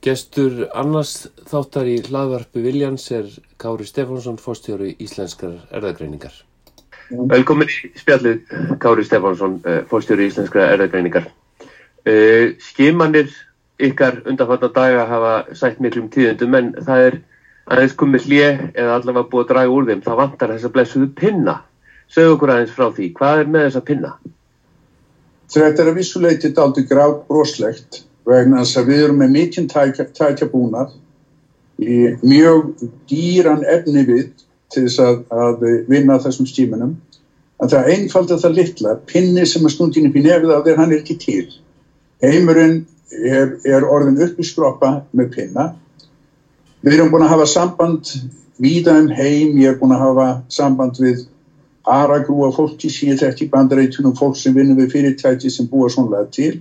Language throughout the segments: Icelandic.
Gestur annars þáttar í hlaðvarpi Viljans er Kári Stefánsson, fórstjóri Íslenskar erðagreiningar. Velkomin í spjallið Kári Stefánsson, eh, fórstjóri Íslenskar erðagreiningar. Uh, Skimanir ykkar undanfatna daga hafa sætt miklum tíðendum en það er aðeins komið hlið eða allavega búið að draga úr þeim. Það vantar þess að blessuðu pinna. Segðu okkur aðeins frá því. Hvað er með þessa pinna? Þetta er að vissuleiti daldi grátt broslegt vegna þess að við erum með mikinn tækjabúnað í mjög dýran efni við til þess að, að vinna þessum stímanum en það einfalda það litla pinni sem er stundin upp í nefið á þér hann er ekki til. Heimurinn er, er orðin upp í skroppa með pinna. Við erum búin að hafa samband víða um heim, ég er búin að hafa samband við aragrúa fólki síðan þetta í bandareitunum fólk sem vinnur við fyrirtæti sem búa svonlega til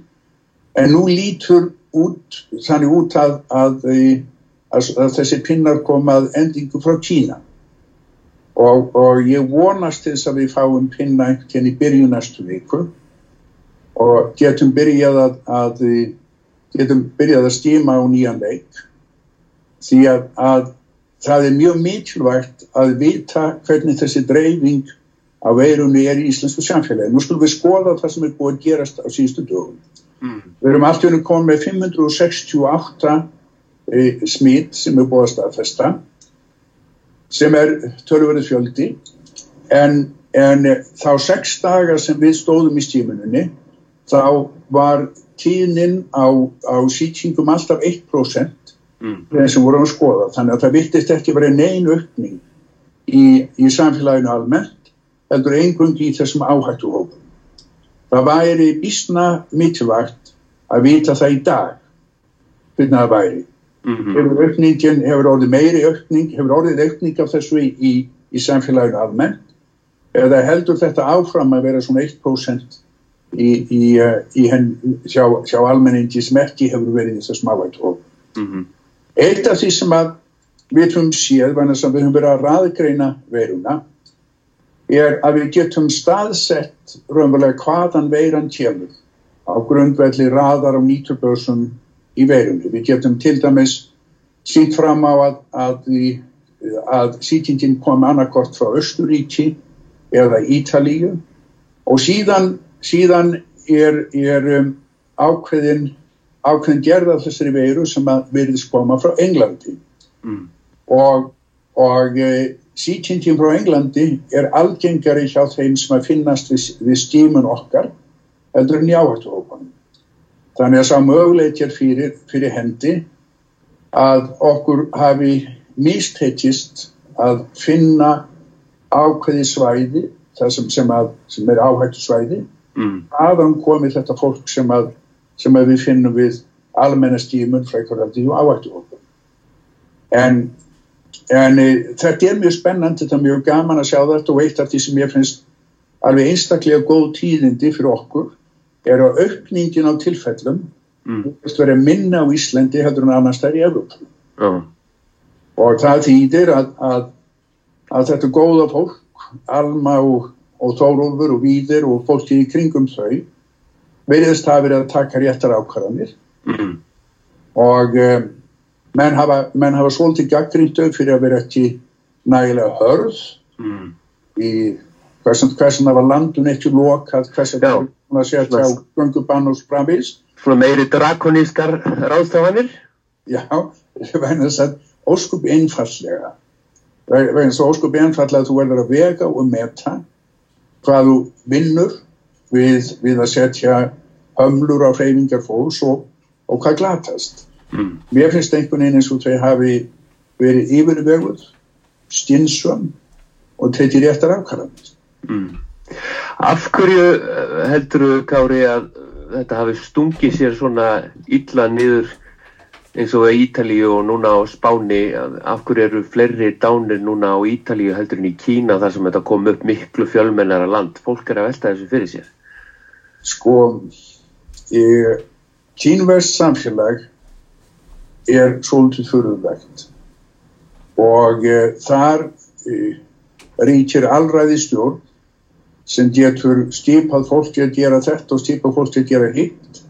en nú lítur út, þannig út að, að, að, að þessi pinnar komað endingu frá Kína og, og ég vonast þess að við fáum pinna einhvern í byrju næstu viku og getum byrjað að getum byrjað að stíma á nýjan leik því að það er mjög mikilvægt að vita hvernig þessi dreifing á veirunni er í íslensku samfélagi. Nú skulum við skoða það sem er búið að gerast á síðustu dögum. Mm. Við erum alltaf komið með 568 e, smít sem er búið að staðfesta sem er törfverðið fjöldi en, en þá sex dagar sem við stóðum í stímununni þá var tíðnin á, á sýtingum alltaf 1% mm. þegar sem vorum að skoða þannig að það vittist ekki verið neyn aukning í, í samfélaginu almennt heldur einhverjum í þessum áhættu hópum það væri bísna mikilvægt að vita það í dag hvernig það væri mm -hmm. hefur aukningin, hefur orðið meiri aukning hefur orðið aukning af þessu í, í, í samfélaginu almennt eða heldur þetta áfram að vera svona 1% í, í henn hjá, hjá almenningi sem ekki hefur verið í þessu smávægt mm -hmm. eitt af því sem að við höfum séð, við höfum verið að raðgreina veruna er að við getum staðsett raunverulega hvaðan veiran kemur á grundvelli raðar á nýturbörsum í veirunni. Við getum til dæmis sínt fram á að, að, að sýtingin kom annarkort frá Östuríki eða Ítalíu og síðan, síðan er, er um, ákveðin, ákveðin gerða þessari veiru sem að verðist koma frá Englandi mm. og, og Sýtingin frá Englandi er algengari hjá þeim sem að finnast við, við stímun okkar heldur en í áhættuhópanum. Þannig að sá möguleikir fyrir, fyrir hendi að okkur hafi místekist að finna ákveði svæði, það sem, sem, að, sem er áhættu svæði, mm. aðan komi þetta fólk sem, að, sem að við finnum við almennastímun frækvaraldi og áhættuhópanum. En en e, þetta er mjög spennandi þetta er mjög gaman að sjá þetta og eitt af því sem ég finnst alveg einstaklega góð tíðindi fyrir okkur er að aukningin á tilfellum mm. verið minna á Íslandi heldur en annars þær í Európa uh. og það þýðir að, að, að þetta góða fólk Alma og, og Þórólfur og Víðir og fólki í kringum þau veriðist að verið að taka réttar ákvarðanir mm. og um, menn hafa, menn hafa svolítið gaggrindu fyrir að vera ekki nægilega hörð mm. í hversan það var landun ekki lokað hversan það var að setja á gungubann og sprambís Svona meiri drakonískar ráðstafanir? Já, vegna þess að óskup einfallega vegna þess að óskup einfallega þú verður að vega og meta hvað þú vinnur við, við að setja hömlur á hreyfingar fólks og, og hvað glatast Mm. Mér finnst einhvern veginn eins og þau hafi verið yfirveguð, stinsum og tekið réttar afkvæðan. Mm. Af hverju eh, heldur þú, Kári, að þetta hafi stungið sér svona illa niður eins og Ítalíu og núna á Spáni? Af hverju eru fleiri dánir núna á Ítalíu heldur en í Kína þar sem þetta kom upp miklu fjölmennara land? Fólk er að velta þessu fyrir sér. Sko, kínverðs samfélag er svolítið fyrirvægt og e, þar e, ríkir allræði stjórn sem getur stipað fólki að gera þetta og stipað fólki að gera hitt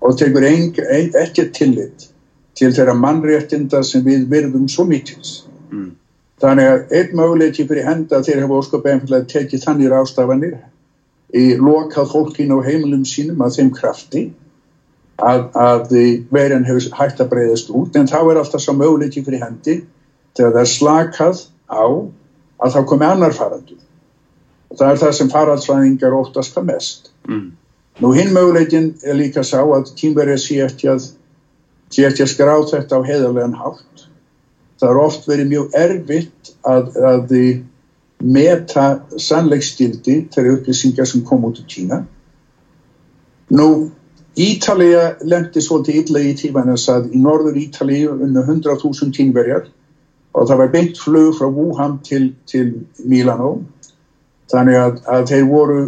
og tekur ekki tillit til þeirra mannréttinda sem við virðum svo mikils. Mm. Þannig að einn möguleiki fyrir henda þeir hafa óskap einfallega tekið þannig rástafanir í lokað fólkin á heimilum sínum að þeim krafti að, að veiran hefur hægt að breyðast út en þá er alltaf svo möguleiki fyrir hendi þegar það er slakað á að þá komi annar farandur. Það er það sem faraldsvæðingar óttast það mest. Mm. Nú hinn möguleikin er líka sá að kýmverið sé eftir að, sé eftir að skrá þetta á heiðarlegan hátt. Það er oft verið mjög erfitt að, að meta sannleikstildi þeirra upplýsingar sem kom út í Kína. Nú, Ítalija lendi svolítið illa í tímanins að í norður Ítalíu unna 100.000 kínverjar og það var beint flug frá Wuhan til, til Milano. Þannig að, að þeir voru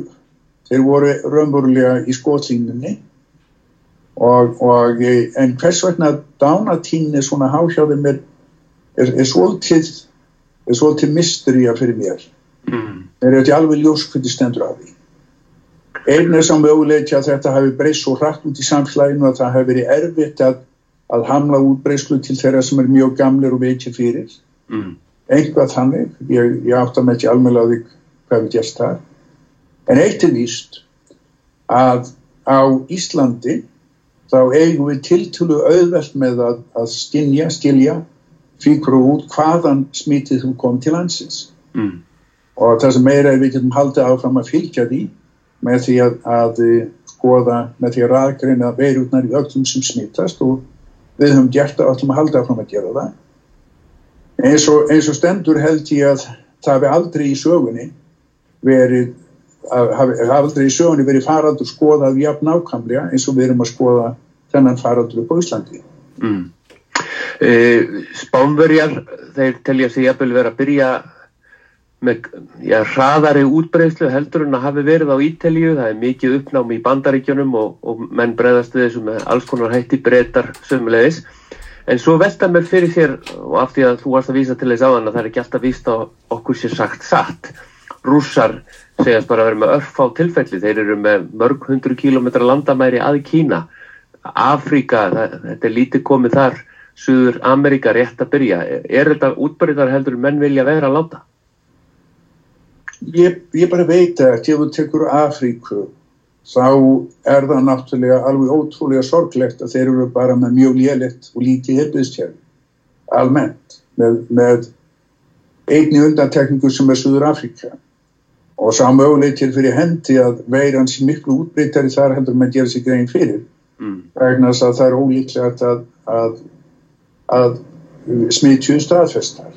þeir voru raunverulega í skotlínunni og, og en hvers vegna dánatíni svona háhjáðum er, er, er svolítið er svolítið mysteríja fyrir mér Mm. þeir eru ekki alveg ljós hvernig stendur af því einn er saman möguleiki að þetta hafi breyst svo hratt út í samfélaginu að það hafi verið erfitt að, að hamla útbreyslu til þeirra sem er mjög gamlir og veikir fyrir. Mm. einhvað þannig, ég, ég átta með ekki alveg á því hvað við gerst það en eitt er víst að á Íslandi þá eigum við tiltölu auðvelt með að, að skinja, skilja fíkur út hvaðan smítið þú kom til landsins. Mm. og það sem meira er við getum haldið áfram að fylgja því með því að, að skoða með því að raðgreina veirutnar í öllum sem smittast og við höfum gert það og ætlum að halda áfram að gera það eins og, eins og stendur held ég að það hefði aldrei í sögunni verið hafi, aldrei í sögunni verið faraldur skoðað jafn nákvæmlega eins og við erum að skoða þennan faraldur upp á Íslandi Mm. Uh, Spánverjar, þeir telja sig jafnvel vera að byrja með já, hraðari útbreyslu heldur en að hafi verið á Ítalíu, það er mikið uppnám í bandaríkjunum og, og menn breyðast við þessu með alls konar hætti breytar sömulegis, en svo velta mér fyrir þér og af því að þú varst að vísa til þess aðan að það er ekki alltaf víst á okkur sér sagt satt. Rússar segjast bara að vera með örf á tilfelli, þeir eru með mörg hundru kílometra landamæri að Kína. Afríka, það, þetta er lítið komið þar. Suður Amerika rétt að byrja. Er, er þetta útbyrðar heldur en menn vilja vera að láta? Ég, ég bara veit að ef þú tekur Afríku þá er það náttúrulega alveg ótrúlega sorglegt að þeir eru bara með mjög lélitt og lítið hefðistjörn almennt með, með einni undantekningu sem er Suður Afríka og sá möguleitir fyrir hendi að veiran sé miklu útbreytari þar heldur með að gera sig grein fyrir. Mm. vegna þess að það er ólíklegt að, að, að smitju staðfestar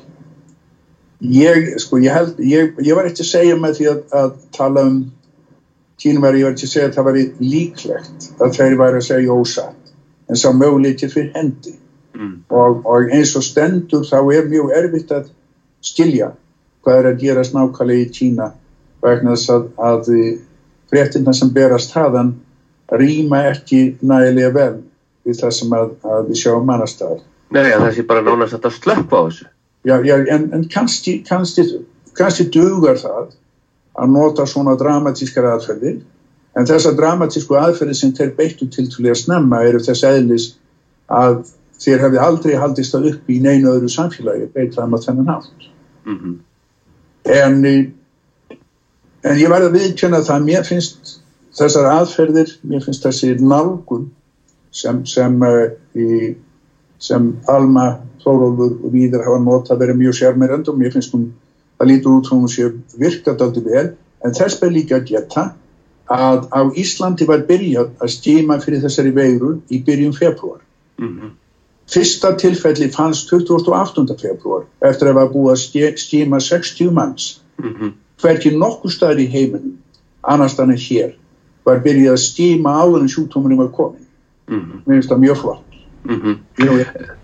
ég, sko, ég held ég, ég var ekki að segja með því að, að tala um kínumæri, ég var ekki að segja að það var líklegt að þeir væri að segja ósatt en sá möguleikir fyrir hendi Mm. og, og eins og stendur þá er mjög erfitt að skilja hvað er að gerast nákvæmlega í Kína vegna þess að, að fréttina sem berast hraðan rýma ekki nægilega vel við það sem að, að við sjáum mannastæðar. Nei, að það sé bara nánast að slökka á þessu. Já, já, en, en kannski, kannski, kannski dugar það að nota svona dramatískar aðferðir en þessar dramatísku aðferðir sem þeir beittu til til að snemma eru þess eðlis að þeir hefði aldrei haldist það upp í neinu öðru samfélagi beitra um að þennan hátt. Mm -hmm. En, en ég verði að viðkjöna það að mér finnst þessar aðferðir, mér finnst þessi nálgun sem, sem, uh, í, sem Alma, Þórólfur og Víðar hafa notað verið mjög sérmerend og mér finnst hún að lítur út hún sé virkað aldrei vel, en þess ber líka að geta að á Íslandi var byrjað að stíma fyrir þessari veiru í byrjun februar. Mm -hmm. Fyrsta tilfelli fannst 28. februar eftir að það var búið að stíma 60 manns. Mm -hmm. Hverki nokkuð staðir í heiminum, annars þannig hér, var byrjað að stíma áður en sjúkdómunum var komin. Mm -hmm. Mér finnst það mjög flott. -hmm. Jú,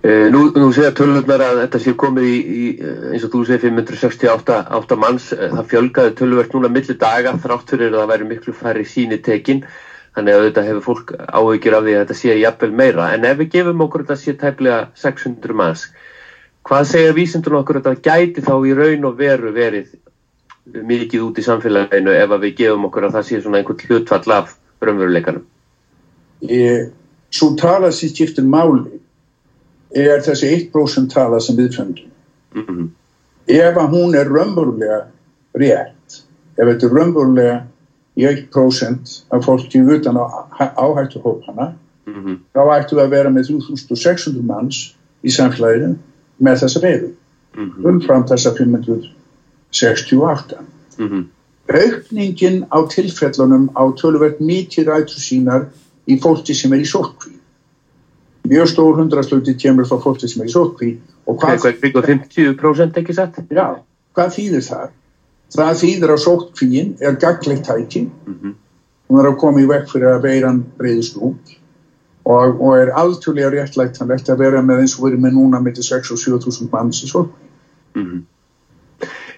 Uh, nú, nú segja tölvöldnar að þetta sé komið í, í eins og þú segir 568 manns, uh, það fjölgaði tölvöld núna millir daga þrátt fyrir að það væri miklu færri síni tekin. Þannig að þetta hefur fólk áhugir af því að þetta sé jafnvel meira, en ef við gefum okkur þetta sé tæplega 600 manns hvað segja vísindun okkur þetta gæti þá í raun og veru verið mikið út í samfélaginu ef við gefum okkur að það sé svona einhvern hlutfall af raunveruleikanum? Svo tala sér skiptir máli er þessi 1% tala sem við fundum. Mm -hmm. Ef að hún er raunverulega rétt, ef þetta er raunverulega í 1% af fólki utan áhættu hópana, Mm -hmm. þá ættu við að vera með 3600 manns í samfélaginu með þessa veiru, Mm -hmm. umfram þessa 568. Mm -hmm. Aukningin á tilfellunum á töluvert mikið rættu sínar í fólki sem er í sótkví. Mjög stór hundrasluti kemur frá fólki sem er í sótkví og hvað, Eitthvað kring á 50% ekki satt? já, hvað þýðir það? Það þýðir að sótkvíin er gaglegt tæki, Mm -hmm. hún er að koma í vekk fyrir að veiran breyðist út og, og er algjörlega réttlægtanlegt að vera með eins og verið með núna með 6 og 7.000 manns í sótkví. Mm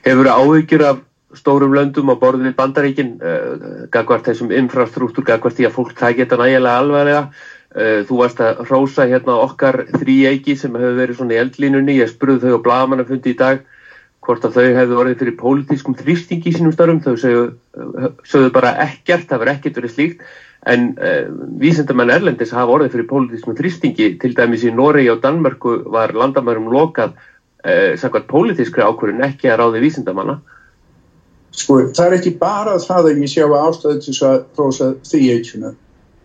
Hefur áhyggjur af stórum löndum á borðið bandaríkin uh, gagvart þessum infrastruktúr, gagvart því að fólk tækja þetta nægilega alvarlega uh, þú varst að rósa hérna okkar þrýeiki sem hefur verið svona í eldlínunni. Ég spurði þau á blagamannafundi í dag hvort að þau hefðu orðið fyrir pólitískum þrýstingi í sínum störfum, þau sögðu, sögðu bara ekkert, það verið ekkert verið slíkt. En uh, vísendamenn Erlendis hafa orðið fyrir pólitískum þrýstingi. Til dæmis í Noregi og Danmörku var landamærum lokað uh, sakvært pólitískri ákvörðun ekki að ráði vísendamanna Sko, það er ekki bara það að ég sé á ástæðu til þess að hrósa eitjuna.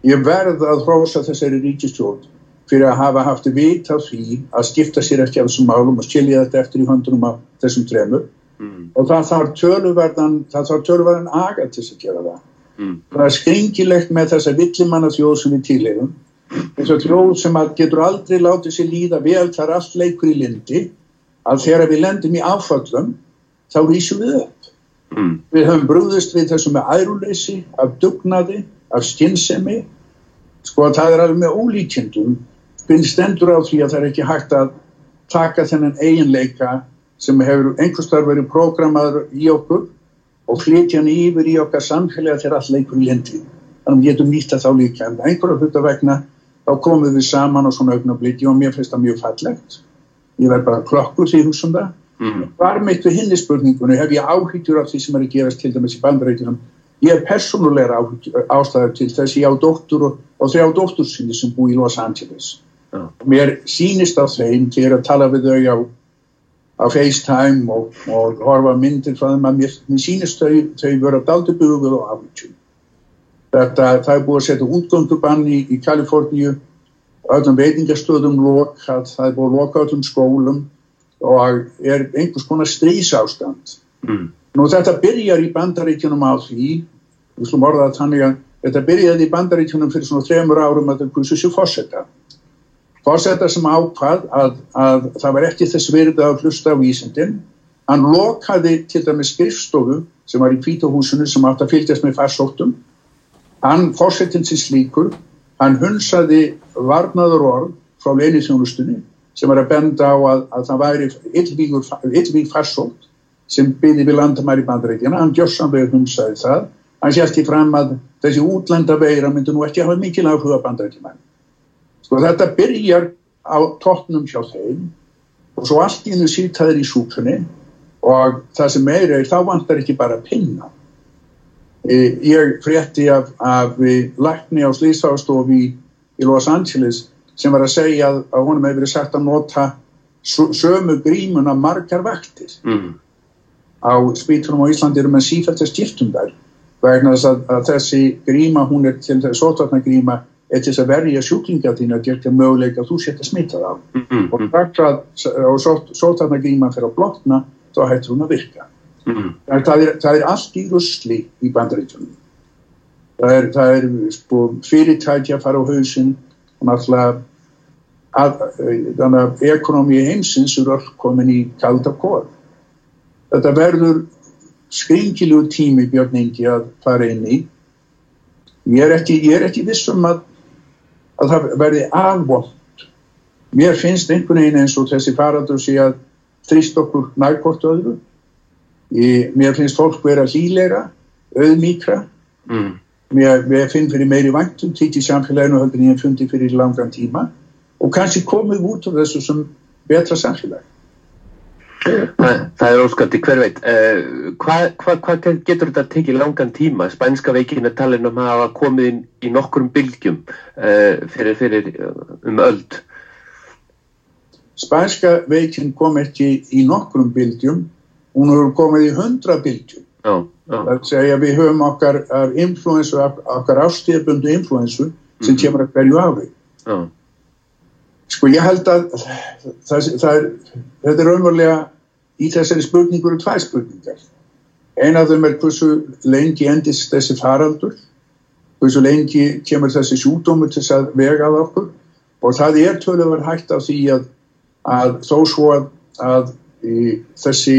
Ég verð að hrósa þessari ríkistjórn fyrir að hafa haft vit af því að skipta sér ekki af þessum málum og skilja þetta eftir í höndunum af þessum tremur mm. og það þarf töluverðan, það þarf töluverðan aga til þess að gera það. Mm. Það er skringilegt með þessa villimanna þjóð sem við tílegum. Þessa þjóð sem að getur aldrei látið sér líða vel þar allt leikur í lindi að þegar við lendum í áfallum þá rýsum við upp. Mm. Við höfum brúðist við þessu með æruleysi, af dugnaði, af skinnsemi. Sko að það er alveg með ólíkjendum. Finn stendur á því að það er ekki hægt að taka þennan eiginleika sem hefur einhverstaðar verið prógramaður í okkur og flytja hann yfir í okkar samfélagi þegar all leikur í lendi. Þannig að við getum nýtt það þá líka. En einhverja hluta vegna þá komum við saman á svona augnabliki og mér finnst það mjög fallegt. Ég verð bara klokkur því húsum það. Mm. Var meitt við hinni spurningunni hef ég áhyggjur af því sem er að gerast til dæmis í bandarækjunum. Ég er persónulegra ástæður til þess ég á dóttur og, og þrjá dóttur sinni sem búi í Los Angeles. Já. Mér sýnist á þeim til að tala við þau á, á FaceTime og, og horfa myndir frá þeim að mér, mér sýnist þau, þau vera daldi buguð og áhyggjum. Þetta, það er búið að setja útgöngubann í, Kaliforníu, öllum veitingastöðum lok, það er búið að loka öllum skólum og er einhvers konar strísástand. Mm. Nú þetta byrjar í bandaríkjunum á því, við slum orða það þannig að þetta byrjaði í bandaríkjunum fyrir svona þremur árum að það kursu sér fórsetta. Fórsetta sem ákvað að, að það var ekki þess verið að hlusta á vísindin. Hann lokaði til dæmis skrifstofu sem var í kvítahúsinu sem átt að fylgjast með farsóttum. Hann fórsetin sem slíkur, hann hunsaði varnaður orð frá leinithjónustunni sem var að benda á að, að það væri illvík farsótt sem byrði við landamæri bandarækjana, hann gjörsamlega hunsaði það, hann í fram að þessi útlenda veira myndi nú ekki hafa mikil áhuga bandarækjana. Sko þetta byrjar á tóknum hjá þeim og svo allt í hennu sýtaður í súpunni og það sem meira er þá vantar ekki bara pinna. Ég frétti af, af lækni á slýsástofi í, í Los Angeles sem var að segja að, honum hefur verið sagt að nota sömu grímuna margar vaktir. Mm. Á spítunum á Íslandi eru með sífælt að skiptum þær vegna þess að, að þessi gríma, hún er til þess sótvarna gríma er til þess að verja sjúklinga þín að gera möguleika að þú setja smittað á. Mm. Og þar að sótvarna gríma fyrir að blotna, þá hættur hún að virka. Mm. Það er, það er allt í rusli í bandarítunum. Það er, það er sko, fyrirtæki að fara á hausinn og náttúrulega að, þannig að ekonomi heimsins eru öll komin í kalda kóð. Þetta verður skringilugu tími Björn Ingi að fara inn í. Ég er ekki, ég er ekki vissum að, að það verði alvont. Mér finnst einhvern veginn eins og þessi faradur sé að þrýst okkur nærkort öðru. Ég, mér finnst fólk vera hlýleira, auðmíkra. Mm. Mér, mér finn fyrir meiri vangtum títt í samfélaginu heldur en ég fundi fyrir langan tíma og kannski komið út af þessu sem betra samfélag. Það, það er óskandi, hver veit. Uh, hvað hva, hva getur þetta tekið langan tíma? Spænska veikin er talin um að hafa komið inn í nokkrum bylgjum uh, fyrir, fyrir um öld. spænska veikin kom ekki í nokkrum bildjum, hún hefur komið í hundra bildjum. Já, já. Það er að segja við höfum okkar ar influensu, okkar ástíðabundu influensu sem Mhm. kemur að hverju ári. Sko ég held að það, það er, þetta er raunverulega í þessari spurningur og tvær spurningar. Einn af þeim er hversu lengi endist þessi faraldur, hversu lengi kemur þessi sjúkdómur til þess að vega að okkur og það er töluver hægt á því að, að þó svo að, að í, þessi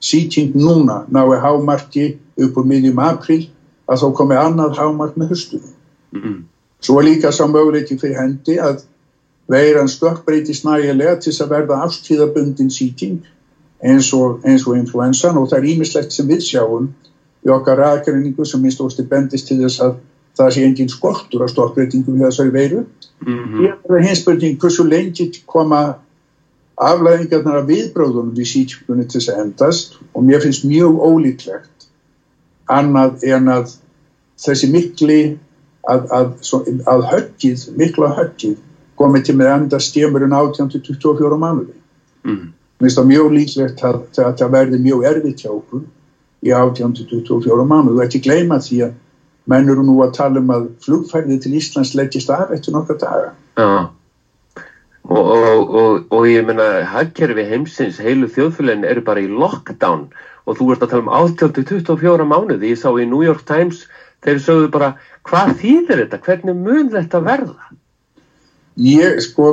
sýting núna nái hámarki upp úr miðjum april að þó komi annað hámark með höstunum. mm, Svo er líka sá möguleiki fyrir hendi að veiran stökkbreytist nægilega til þess að verða ástíðabundin sýting eins og, eins og influensan og það er ímislegt sem við sjáum í okkar aðgreiningu sem minnst ósti bendist til þess að það sé engin skortur af stökkbreytingum við þessari veiru. mhm, Hér er hins spurning hversu lengi koma aflæðingarnar af viðbróðunum við sýtingunni til þess að endast og mér finnst mjög ólíklegt annað en að þessi mikli að, að, að höggið, mikla höggið komið til með enda stjemurinn 18-24 mánuði. mhm, Mér finnst það mjög líklegt að, að það verði mjög erfitt hjá okkur í 18-24 mánuði og ekki gleyma því að menn eru nú að tala um að flugfærið til Íslands leggist af eftir nokkra daga. já. Og, og, og, og ég meina, hagkerfi heimsins, heilu þjóðfélagin eru bara í lockdown og þú ert að tala um 18-24 mánuði. Ég sá í New York Times, þeir sögðu bara, hvað þýðir þetta? Hvernig mun þetta verða? Ég, sko,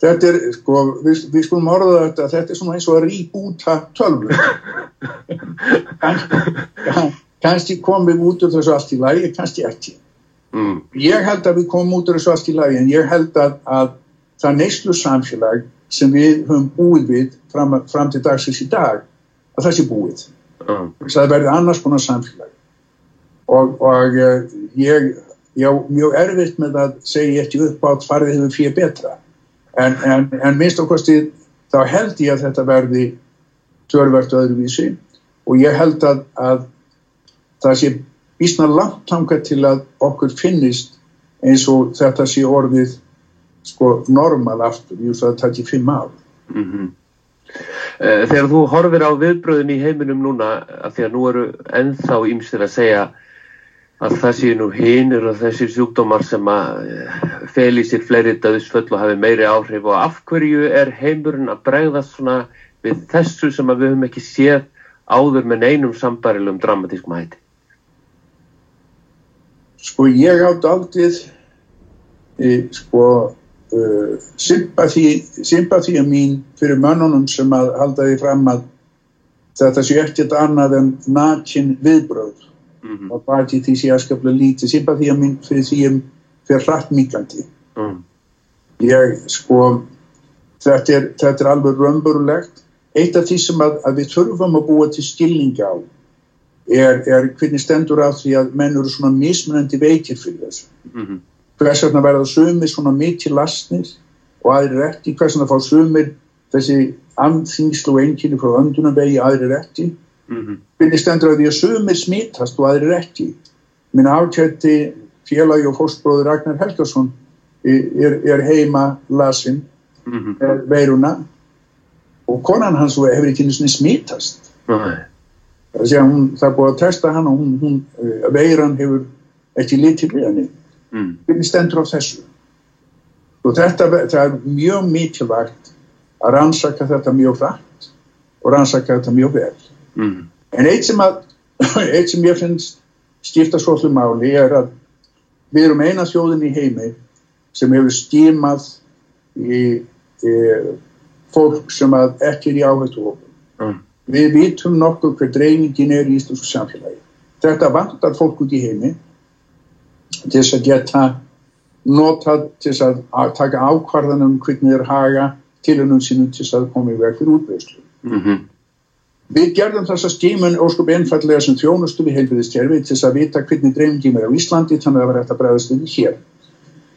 þetta er, sko, við, við skulum orða þetta, þetta er svona eins og að ríbúta tölvu. Kann- Kannski komum við út úr þessu allt í lagi, kannski ekki. Mm, Ég held að við komum út úr þessu allt í lagi, en ég held að, að það neyslu samfélag sem við höfum búið við fram, fram til dagsins í dag, að það sé búið. já, það verði annars konar samfélag og, og eh, ég, ég á mjög erfitt með að segja ekki upp á að farið hefur fyrir betra. En, en, en minnst okkosti þá held ég að þetta verði törvert öðruvísi. Og ég held að, að það sé vísna langt tanga til að okkur finnist eins og þetta sé orðið sko normal aftur, að það takki fimm ár. Mhm. Eh, Þegar þú horfir á viðbröðin í heiminum núna, af því að nú eru ennþá ýmstir að segja að það séu nú hinir og þessir sjúkdómar sem að eh, feli sér fleiri döðsföll og hafi meiri áhrif og af hverju er heimurinn að bregðast svona við þessu sem að við höfum ekki séð áður með neinum sambarilum dramatískum hætti. Sko ég átt aldrei e, sko uh, sympathía mín fyrir mönnunum sem að halda því fram að þetta sé ekkert annað en nakin viðbröð Mm og bæti því sé aðskaplega lítið. Sympathía mín fyrir því um fyrir hratt mikandi -hmm. ég sko þetta er, þetta er alveg raunburulegt eitt af því sem að, að við þurfum að búa til skilning á er, er hvernig stendur á því að menn eru svona mismunandi veikir fyrir þessu. Mm -hmm. hvers vegna verða sumir svona mikið lastnir og aðrir ekki, hvers vegna fá sumir þessi andþýngslu og einkinni frá öndunarvegi, aðrir ekki Mm -hmm. hvernig stendur á því að sumir smítast og aðrir ekki minn ákjætti félagi og fórstbróður Ragnar Helgason er, er heima lasinn Mm -hmm. veiruna og konan hans hefur ekki sinni smítast það er, hún, það búið að testa hann og hún, hún, eh, veiran hefur ekki litið við henni mm. hvernig stendur á þessu og þetta er mjög mikilvægt að rannsaka þetta mjög hrætt og rannsaka þetta mjög vel Mm. en eitt sem, að, eitt sem ég finnst skipta svolítið máli er að við erum eina þjóðin í heimi sem hefur stímað í, í fólk sem að ekki er í áhættu hópum Mm. við vitum nokkuð hver dreifingin er í íslensku samfélagi þetta vantar fólk út í heimi til þess að geta notað til þess að, að taka ákvarðanum hvernig þeir haga tilunum sínum til þess að koma í veg fyrir útveðslu. Mm -hmm. Við gerðum þessa stímun óskup einfallega sem þjónustu við heilbyrðiskerfi til þess að vita hvernig dreifingin er á Íslandi þannig að það var eftir að bregðast við hér.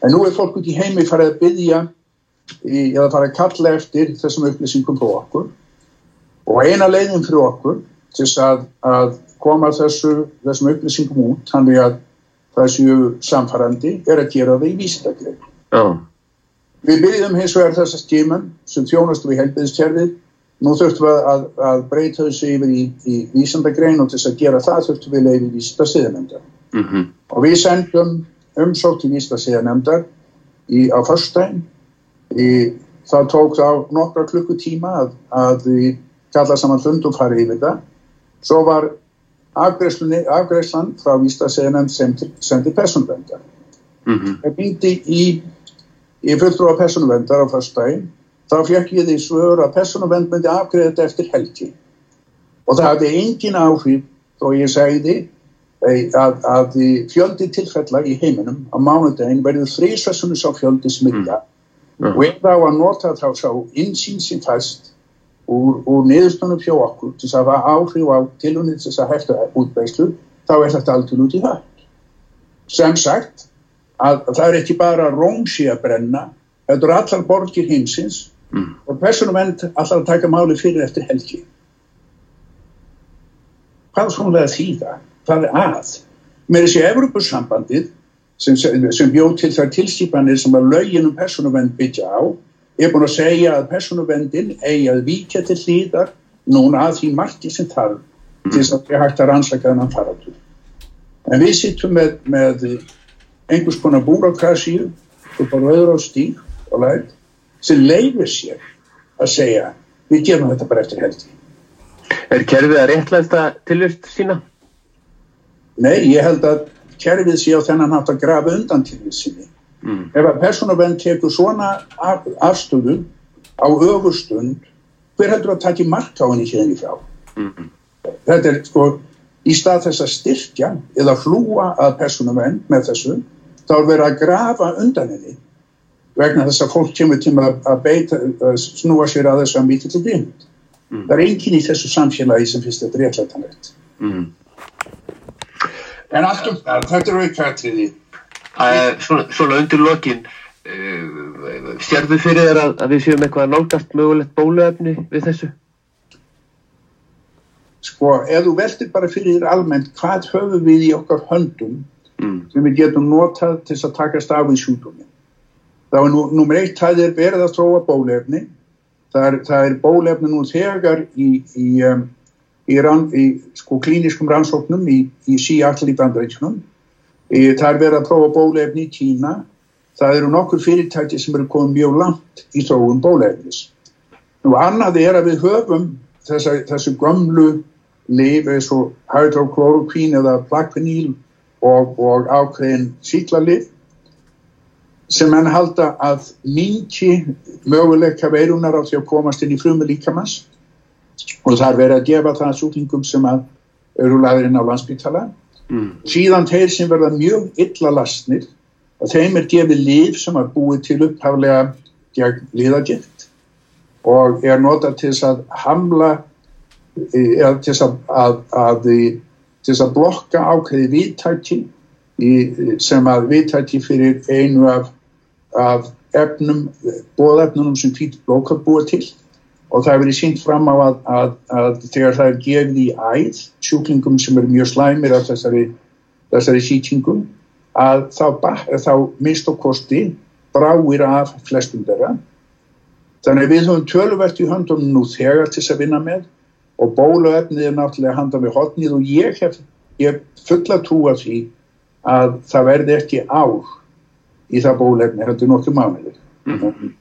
En nú er fólk út í heimi farið að byggja eða farið að kalla eftir þessum upplýsingum frá okkur og eina leiðin fyrir okkur til þess að, að koma þessu, þessum upplýsingum út þannig að það séu samfærandi er að gera það í vísindagrein. Já. Við byrjum hins vegar þessa skimun sem þjónastu við helbiðskerfið. Nú þurftum við að, að breyta þessu yfir í, í vísandagrein og til þess að gera það þurftum við leiði vísita siðanemndar. Mm -hmm. Og við sendum umsótt til vísita siðanemndar á förstæn. Það tók þá nokkra klukkutíma að, að við kalla saman fund og fara yfir það. Svo var afgreifslan frá vísita siðanemnd sem sendi personvendar. Mm -hmm. Það býndi í í fulltrúa personuvendar á fyrstægin þá fekk ég því svör að personuvend myndi afgreða þetta eftir helgi. Og það hafði engin áhrif þó ég segði að, að fjöldi tilfella í heiminum á mánudagin verður þrísvæssunum sá fjöldi smitta mm. og ef þá að nota þá sá insýn sem fæst úr, úr niðurstunum fjó okkur til að hafa áhrif á tilunni til að hefta útbeislu þá er þetta aldrei út í það sem sagt að það er ekki bara Rómsi að brenna, þetta eru allar borgir heimsins mm. og personum end allar að taka máli fyrir eftir helgi. Hvað svona að þýða? Hvað er að? Með þessi Evropasambandið sem, sem bjóð til þær tilskipanir sem að lögin um personuvend byggja á er búin að segja að personuvendin eigi að víkja til hlýðar núna að því margi sem þarf mm. til þess að það er hægt að rannsaka þennan faraldur. En við sittum með, með einhvers konar búrakrasíu upp á rauður á stíg og lært sem leifir sér að segja við gerum þetta bara eftir helgi. Er kerfið að réttlæsta tilvist sína? Nei, ég held að kerfið sé á þennan haft að grafa undan tilvist síni. Mm. Ef að personabenn tekur svona af, afstöðu á öfurstund, hver heldur að taki mark á henni hérna í frá? Mm. Þetta er sko í stað þess að styrkja eða hlúa að personabenn með þessu þá er verið að grafa undan henni vegna þess að fólk kemur til að beita, að snúa sér að þessu að mítið til bínd. Mm. Það er enginn í þessu samfélagi sem finnst þetta réttlætanlegt. Mm. En það, þetta er aukvæðtriði. Svona, svona undir lokin, uh, sérðu fyrir þér að, að við séum eitthvað nálgast mögulegt bóluefni við þessu? Sko, ef þú veldir bara fyrir þér almennt, hvað höfum við í okkar höndum Mm. sem við getum notað til að takast af í sjúkdómi. Það er nú, nummer eitt, það er verið að tróa bólefni. Það er, það er bólefni nú þegar í, í, um, í, rann, í sko, klíniskum rannsóknum í, í síall í bandreikinum. Það er verið að tróa bólefni í Kína. Það eru nokkur fyrirtæki sem eru komið mjög langt í tróun bólefnis. Nú annað er að við höfum þessa, þessu gömlu lif eins og hydroklorokvín eða plakviníl og, og ákveðin síklarlið sem hann halda að minki möguleika veirunar á því að komast inn í frumu líkamans og það er verið að gefa það súklingum sem að eru laðurinn á landsbyggtala mm. síðan þeir sem verða mjög illa lastnir að þeim er gefið líf sem er búið til upphaflega gegn liðagift og er notað til þess að hamla eða til þess að, að, að til þess að blokka ákveði viðtæki sem að viðtæki fyrir einu af, af efnum, bóðefnunum sem hvít blókar búa til. Og það hefur verið sínt fram á að, að, að þegar það er gefið í æð sjúklingum sem eru mjög slæmir af þessari, þessari sýtingum að þá, þá mist og kosti bráir af flestum þeirra. Þannig að við höfum töluvert í höndunum nú þegar til þess að vinna með og bóluefnið er náttúrulega handa með hotnið og ég hef ég fulla trú af því að það verði ekki ár í það bóluefni, þetta er nokkuð mánuðir mm -hmm.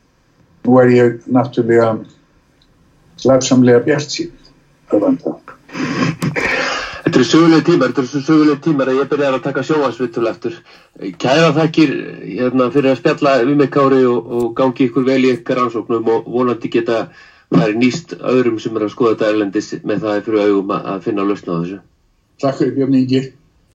nú er ég náttúrulega slagsamlega bjart sín Þetta eru söguleg tímar þetta eru söguleg tímar að ég byrjar að taka sjóasvittul eftir kæra þakkir hérna, fyrir að spjalla við mig Kári og, og gangi ykkur vel í ykkar ansóknum og vonandi geta er nýst öðrum sem er að skoða þetta erlendis með það fyrir augum að finna að lausna á þessu. Takk fyrir Björn Ingi.